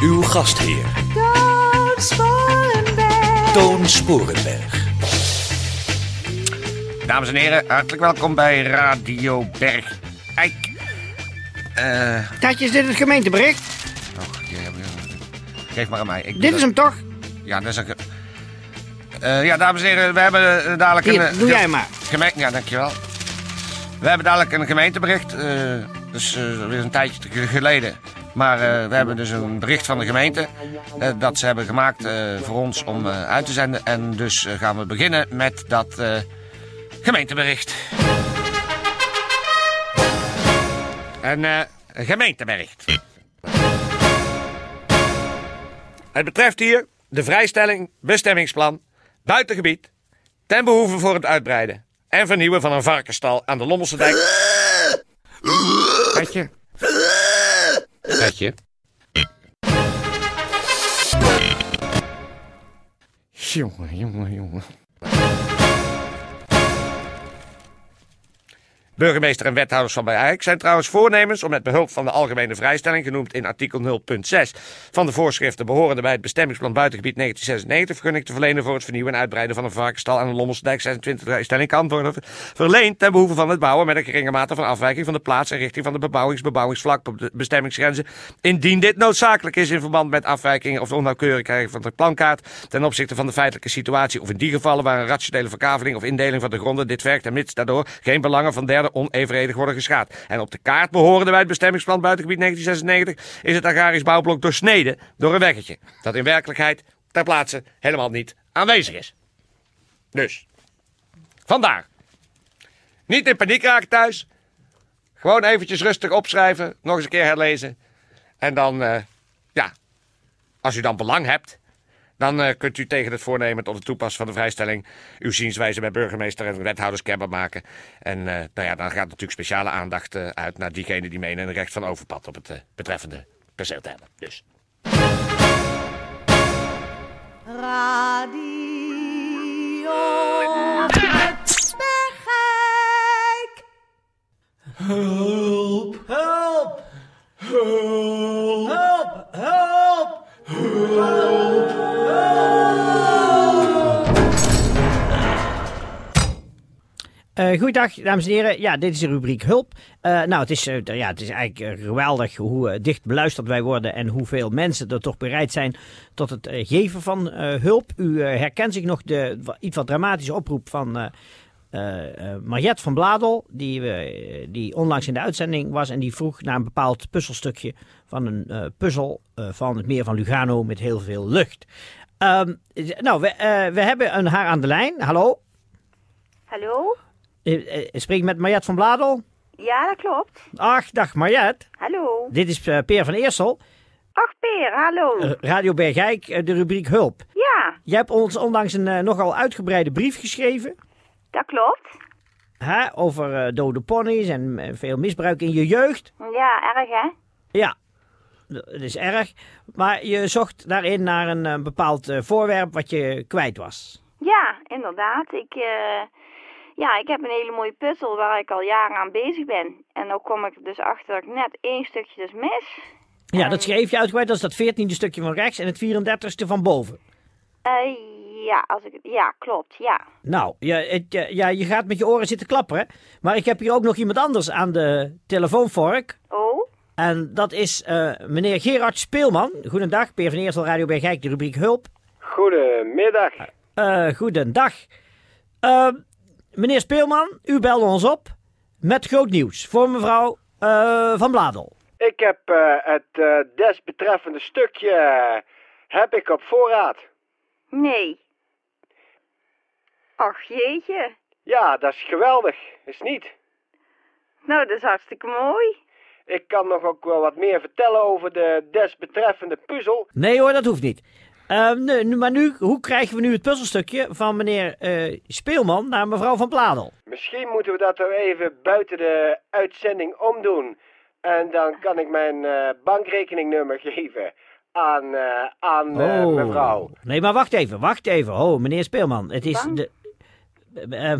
Uw gastheer, Toon Sporenberg. Toon Sporenberg. Dames en heren, hartelijk welkom bij Radio Bergijk. Eh, Tatje, is dit het gemeentebericht? och, ja, ja, ja. geef maar aan mij. Ik Dit is dat- hem toch? Ja, dat is een... Eh, ja, dames en heren, we hebben eh, dadelijk Hier, een... doe jij maar. Geme ja, dankjewel. We hebben dadelijk een gemeentebericht. eh dus weer een tijdje geleden. Maar eh, we hebben dus een bericht van de gemeente. eh, dat ze hebben gemaakt eh, voor ons om uit te zenden. En dus gaan we beginnen met dat gemeentebericht. Een gemeentebericht. Het betreft hier de vrijstelling bestemmingsplan buitengebied ten behoeve voor het uitbreiden en vernieuwen van een varkenstal aan de Lommelse dijk. Petje. 哎呀！用啊用啊用啊！Burgemeester en wethouders van Bergijk zijn trouwens voornemens om met behulp van de algemene vrijstelling, genoemd in artikel 0.6 van de voorschriften behorende bij het bestemmingsplan buitengebied 1996, vergunning te verlenen voor het vernieuwen en uitbreiden van een varkenstal aan de Lommelsdijk 26. Vrijstelling kan worden verleend ten behoeve van het bouwen met een geringe mate van afwijking van de plaats en richting van de bebouwings, bebouwingsvlak, op de bestemmingsgrenzen, indien dit noodzakelijk is in verband met afwijkingen of onnauwkeurigheid van de plankaart ten opzichte van de feitelijke situatie of in die gevallen waar een rationele verkaveling of indeling van de gronden dit werkt en mits daardoor geen belangen van derden onevenredig worden geschaad. En op de kaart behorende bij het bestemmingsplan buitengebied 1996 is het agrarisch bouwblok doorsneden door een weggetje dat in werkelijkheid ter plaatse helemaal niet aanwezig is. Dus, vandaar. Niet in paniek raken thuis. Gewoon eventjes rustig opschrijven, nog eens een keer herlezen. En dan, eh, ja, als u dan belang hebt, dan eh, kunt u tegen het voornemen tot het toepassen van de vrijstelling uw zienswijze bij burgemeester en wethouders kenbaar maken. En eh, nou ja, dan gaat natuurlijk speciale aandacht eh, uit naar diegenen die menen een recht van overpad op het betreffende perceel te hebben. Dus. Radio Bergijk. Hulp! Hulp! Hulp! Hulp! Eh goeiedag, dames en heren. Ja, dit is de rubriek Hulp. Eh, nou, het is, eh, ja, het is eigenlijk geweldig hoe dicht beluisterd wij worden en hoeveel mensen er toch bereid zijn tot het geven van hulp. U herkent zich nog de iets wat dramatische oproep van Mariette van Bladel, die, die onlangs in de uitzending was en die vroeg naar een bepaald puzzelstukje van een puzzel van het meer van Lugano met heel veel lucht. Ehm, nou, we, we hebben een haar aan de lijn. Hallo? Hallo? Eh, eh, spreek ik met Mariette van Bladel? Ja, dat klopt. Ach, dag Mariette. Hallo. Dit is eh, Peer van Eersel, Ach, Peer, hallo. Radio Bergijk, de rubriek Hulp. Ja, Jij hebt ons onlangs een nogal uitgebreide brief geschreven dat klopt. hè, over dode ponies en veel misbruik in je jeugd. Ja, erg hè? Ja, dat is erg. Maar je zocht daarin naar een bepaald voorwerp wat je kwijt was. Ja, inderdaad. Ik, ja, ik heb een hele mooie puzzel waar ik al jaren aan bezig ben. En nu kom ik er dus achter dat ik net één stukje dus mis. Ja, dat schreef je uitgebreid. Dat is dat veertiende stukje van rechts en het 34ste van boven. Eh, ja, als ik, ja, klopt, ja. Nou, ja, het, ja, je gaat met je oren zitten klapperen. Maar ik heb hier ook nog iemand anders aan de telefoonvork. Oh, En dat is eh, meneer Gerard Speelman. Goedendag, Peer van Eersel, Radio Bergijk, de rubriek Hulp. Goedemiddag. Eh goedendag. Meneer Speelman, u belde ons op met groot nieuws voor mevrouw eh, Van Bladel. Ik heb eh, het eh, desbetreffende stukje heb ik op voorraad. nee. Ach, jeetje. Ja, dat is geweldig. Is niet? Nou, dat is hartstikke mooi. Ik kan nog ook wel wat meer vertellen over de desbetreffende puzzel. Nee hoor, dat hoeft niet. Nu, nu- maar nu, hoe krijgen we nu het puzzelstukje van meneer eh, Speelman naar mevrouw van Pladel? Misschien moeten we dat er even buiten de uitzending omdoen. En dan kan ik mijn eh, bankrekeningnummer geven aan, eh, aan Oh. mevrouw. Nee, maar wacht even, wacht even. Oh, meneer Speelman, het is de... eh, eh,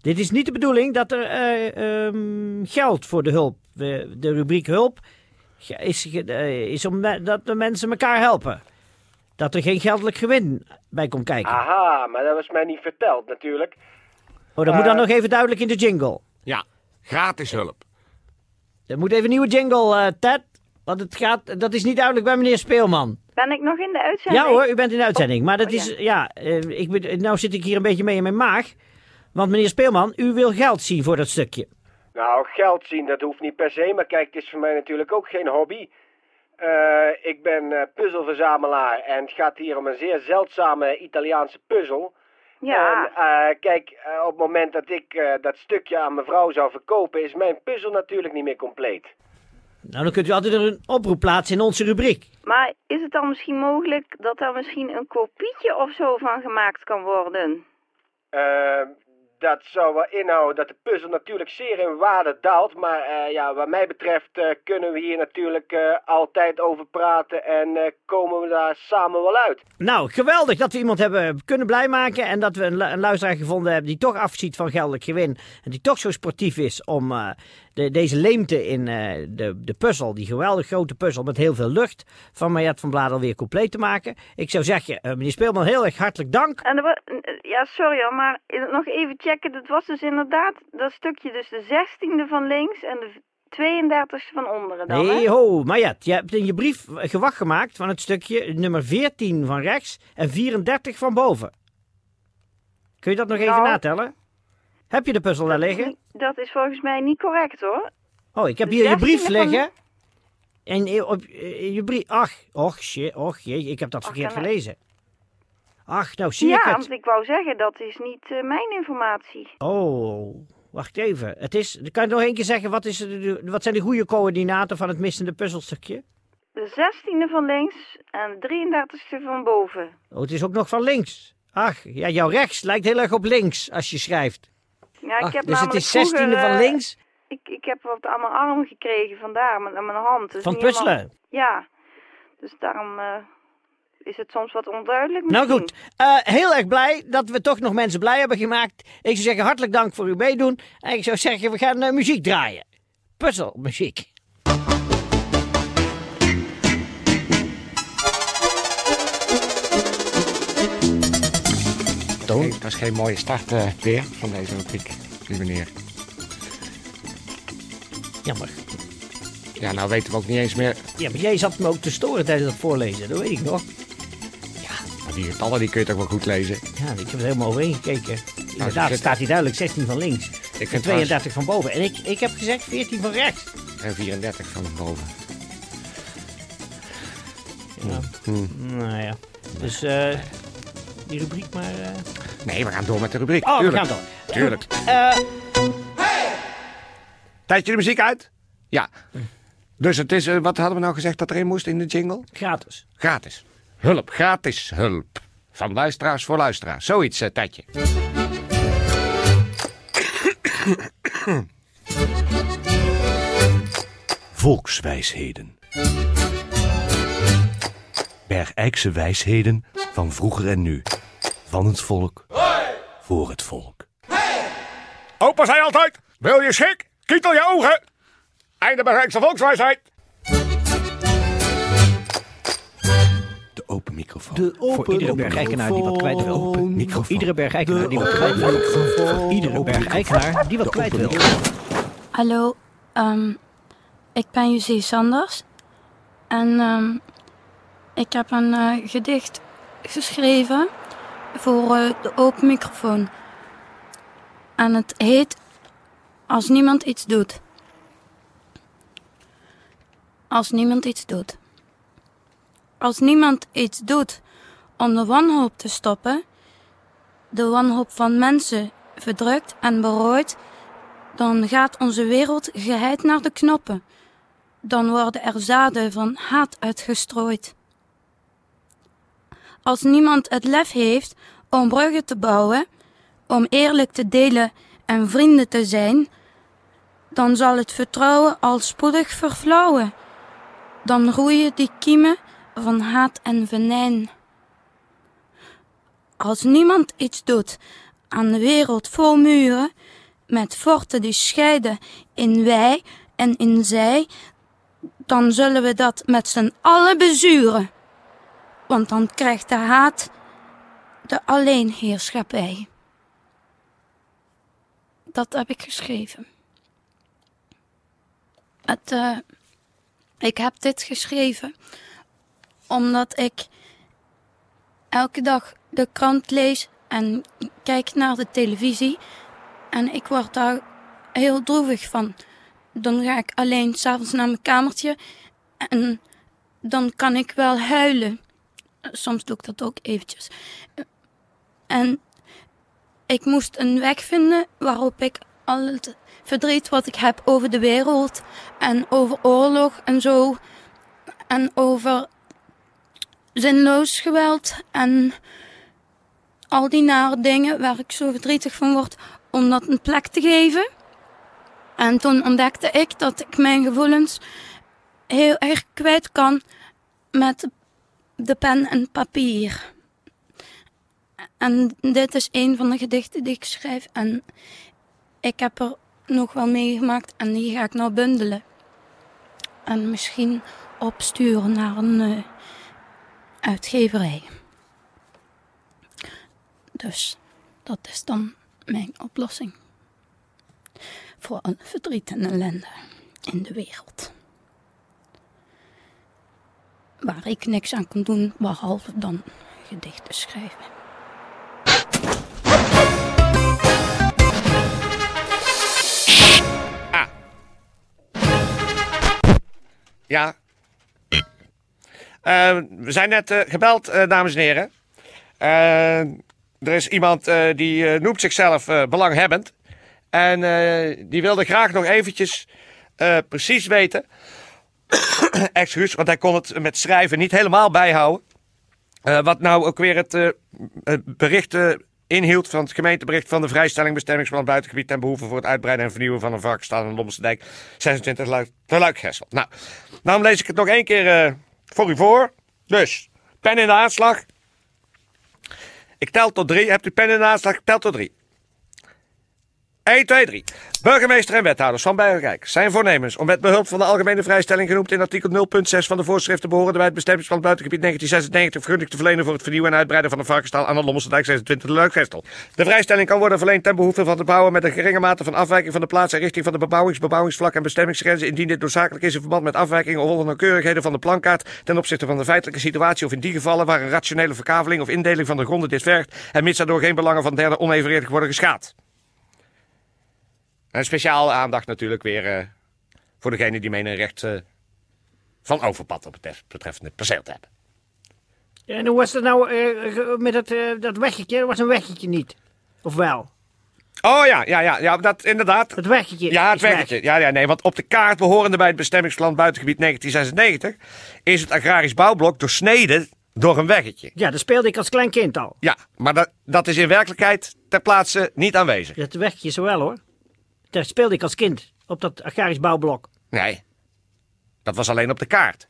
dit is niet de bedoeling dat er eh, ehm, geld voor de hulp, de rubriek hulp, is, is om me- dat de mensen elkaar helpen. Dat er geen geldelijk gewin bij komt kijken. Aha, maar dat was mij niet verteld natuurlijk. Oh, dat moet dan eh, nog even duidelijk in de jingle. Ja, gratis hulp. Er moet even een nieuwe jingle, eh, Ted. Want het gaat, dat is niet duidelijk bij meneer Speelman. Ben ik nog in de uitzending? Ja hoor, u bent in de uitzending. Maar dat Oh, is, ja, eh, ik, ben- nou zit ik hier een beetje mee in mijn maag. Want meneer Speelman, u wil geld zien voor dat stukje. Nou, geld zien, dat hoeft niet per se. Maar kijk, het is voor mij natuurlijk ook geen hobby. Eh, ik ben eh, puzzelverzamelaar en het gaat hier om een zeer zeldzame Italiaanse puzzel. Ja, En eh, kijk, op het moment dat ik eh, dat stukje aan mevrouw zou verkopen, is mijn puzzel natuurlijk niet meer compleet. Nou, dan kunt u altijd een oproep plaatsen in onze rubriek. maar is het dan misschien mogelijk dat daar misschien een kopietje of zo van gemaakt kan worden? Dat zou wel inhouden dat de puzzel natuurlijk zeer in waarde daalt. Maar eh, ja, wat mij betreft eh, kunnen we hier natuurlijk eh, altijd over praten en komen we daar samen wel uit. Nou, geweldig dat we iemand hebben kunnen blij maken. En dat we een, een luisteraar gevonden hebben die toch afziet van geldelijk gewin. En die toch zo sportief is om de, deze leemte in eh, de, de puzzel, die geweldig grote puzzel met heel veel lucht, van Mariette van Bladel weer compleet te maken. Ik zou zeggen, eh, meneer Speelman, heel erg hartelijk dank. En wa- ja, sorry hoor, maar nog even checken. Dat was dus inderdaad dat stukje, dus de 16e van links en de 32e van onderen dan, Nee, hè? ho, Mariette, je hebt in je brief gewacht gemaakt van het stukje nummer 14 van rechts en 34 van boven. Kun je dat nog even Nou. natellen? Heb je de puzzel daar liggen? Dat is volgens mij niet correct hoor. Oh, ik heb hier je brief 16e van- liggen. En op eh, je brief... Ach, och, shit, och, jee, ik heb dat verkeerd gelezen. Ach, nou zie ik ja, het. want ik wou zeggen, dat is niet eh, mijn informatie. Oh, wacht even. Het is... Kan je nog één keer zeggen, wat, is de, wat zijn de goede coördinaten van het missende puzzelstukje? De 16e van links en de 33e van boven. Oh, het is ook nog van links. Ach, ja, jouw rechts lijkt heel erg op links als je schrijft. Ja, ik Ach, heb dus het is 16e vroeger, van eh, links Ik, ik heb wat aan mijn arm gekregen vandaar, aan mijn hand. Dus van helemaal- puzzelen. Ja, dus daarom eh, is het soms wat onduidelijk Nou goed, eh, heel erg blij dat we toch nog mensen blij hebben gemaakt. Ik zou zeggen hartelijk dank voor uw meedoen. En ik zou zeggen, we gaan muziek draaien. Puzzelmuziek. Dat is geen mooie start eh, weer van deze rubriek, lieve meneer. Jammer. Ja, nou weten we ook niet eens meer. Ja, maar jij zat me ook te storen tijdens het voorlezen, dat weet ik nog. Maar die getallen die kun je toch wel goed lezen. Ja, ik heb er helemaal overheen gekeken. Inderdaad, zit- staat hier duidelijk 16 van links Ik en vind 32 van boven. En ik, ik heb gezegd 14 van rechts. En 34 van boven. Nou ja, dus eh, die rubriek maar... eh. Nee, we gaan door met de rubriek. Oh, Tuurlijk. we gaan door. Tuurlijk. Eh, Tijdje de muziek uit? Ja. Dus het is, eh, wat hadden we nou gezegd dat erin moest in de jingle? gratis. Gratis. Hulp, gratis hulp. Van luisteraars voor luisteraars. Zoiets, uh, Tijdje. Volkswijsheden. Bergijkse wijsheden van vroeger en nu. Van het volk. Voor het volk. Opa zei altijd, wil je schik? Kietel je ogen. Einde Bergijkse volkswijsheid. De open microfoon. De open Voor iedere bergijkenaar die wat kwijt wil. microfoon. microfoon. Iedere bergijkenaar die wat kwijt wil. Voor iedere bergijkenaar die wat kwijt wil. Hallo, ehm, ik ben Juzie Sanders. En ehm, ik heb een eh, gedicht geschreven voor eh, de open microfoon. En het heet Als niemand iets doet. Als niemand iets doet. Als niemand iets doet om de wanhoop te stoppen, de wanhoop van mensen verdrukt en berooid, dan gaat onze wereld geheid naar de knoppen. dan worden er zaden van haat uitgestrooid. Als niemand het lef heeft om bruggen te bouwen, om eerlijk te delen en vrienden te zijn, dan zal het vertrouwen al spoedig verflauwen. Dan groeien die kiemen van haat en venijn. Als niemand iets doet aan de wereld vol muren, met forten die scheiden in wij en in zij, dan zullen we dat met z'n allen bezuren. Want dan krijgt de haat de alleenheerschappij. Dat heb ik geschreven. Het, eh, ik heb dit geschreven omdat ik elke dag de krant lees en kijk naar de televisie. En ik word daar heel droevig van. Dan ga ik alleen s'avonds naar mijn kamertje en dan kan ik wel huilen. Soms ik dat ook eventjes. En ik moest een weg vinden waarop ik al het verdriet wat ik heb over de wereld en over oorlog en zo en over zinloos geweld en al die nare dingen waar ik zo verdrietig van word, om dat een plek te geven. En toen ontdekte ik dat ik mijn gevoelens heel erg kwijt kan met de pen en papier. En dit is een van de gedichten die ik schrijf. En ik heb er nog wel meegemaakt en die ga ik nou bundelen. En misschien opsturen naar een eh, uitgeverij. Dus dat is dan mijn oplossing. Voor alle verdriet en ellende in de wereld. Waar ik niks aan kan doen behalve dan gedichten schrijven. Ja. Eh, we zijn net eh, gebeld, eh, dames en heren. Er is iemand die noemt zichzelf belanghebbend. En die wilde graag nog eventjes precies weten. Excuus, want hij kon het met schrijven niet helemaal bijhouden. Eh, wat nou ook weer het, eh, bericht eh, inhield van het gemeentebericht van de vrijstelling bestemmingsplan buitengebied ten behoeve voor het uitbreiden en vernieuwen van een varkenstal in Lommelse Dijk 26 Luik. Nou, daarom lees ik het nog één keer voor u voor. Dus, pen in de aanslag. Ik tel tot drie. Hebt u pen in de aanslag? Tel tot drie. 1, 2, 3. Burgemeester en wethouders van Bergrijk zijn voornemens om met behulp van de algemene vrijstelling genoemd in artikel 0.6 van de voorschriften behorende bij het bestemmingsplan buitengebied 1996 vergunning te verlenen voor het vernieuwen en uitbreiden van een varkenstal aan de Lommelse Dijk 26 de Leukgestel. De vrijstelling kan worden verleend ten behoeve van de bouwen met een geringe mate van afwijking van de plaats en richting van de bebouwings, bebouwingsvlak en bestemmingsgrenzen indien dit noodzakelijk is in verband met afwijkingen of onnauwkeurigheden van de plankaart ten opzichte van de feitelijke situatie of in die gevallen waar een rationele verkaveling of indeling van de gronden dit vergt en mits daardoor geen belangen van derden onevenredig worden geschaad. En speciaal aandacht natuurlijk weer eh, voor degene die menen recht eh, van overpad op het betref- betreffende perceel te hebben. En hoe was het nou eh, met dat, dat weggetje? Dat was een weggetje niet. Of wel? Oh ja, ja, ja, ja dat inderdaad. Het weggetje. Ja, het weg. weggetje. Ja, ja, nee, want op de kaart behorende bij het bestemmingsplan buitengebied 1996 is het agrarisch bouwblok doorsneden door een weggetje. Ja, dat speelde ik als klein kind al. Ja, maar dat, dat is in werkelijkheid ter plaatse niet aanwezig. Dat weggetje is wel hoor. Daar speelde ik als kind. Op dat agrarisch bouwblok. Nee, dat was alleen op de kaart.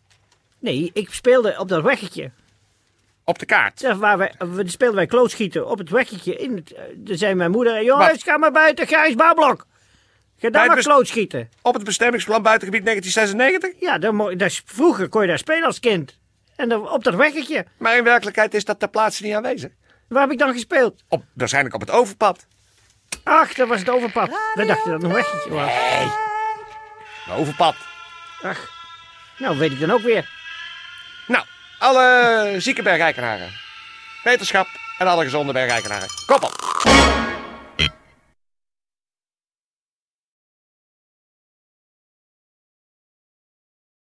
Nee, ik speelde op dat weggetje. Op de kaart. Daar waar wij, we speelden wij klootschieten op het weggetje. In het, daar zei mijn moeder, jongens, ga maar buiten, agrarisch bouwblok. Ga daar maar klootschieten. Op het bestemmingsplan buitengebied 1996. Ja, dat is- vroeger kon je daar spelen als kind. En dan, op dat weggetje. Maar in werkelijkheid is dat ter plaatse niet aanwezig. Waar heb ik dan gespeeld? Op, waarschijnlijk op het overpad. Ach, dat was het overpad. We dachten dat het een weggetje was. Het overpad. Ach, nou weet ik dan ook weer. Nou, alle zieke bergrijkenaren. Wetenschap en alle gezonde bergrijkenaren. Kop op.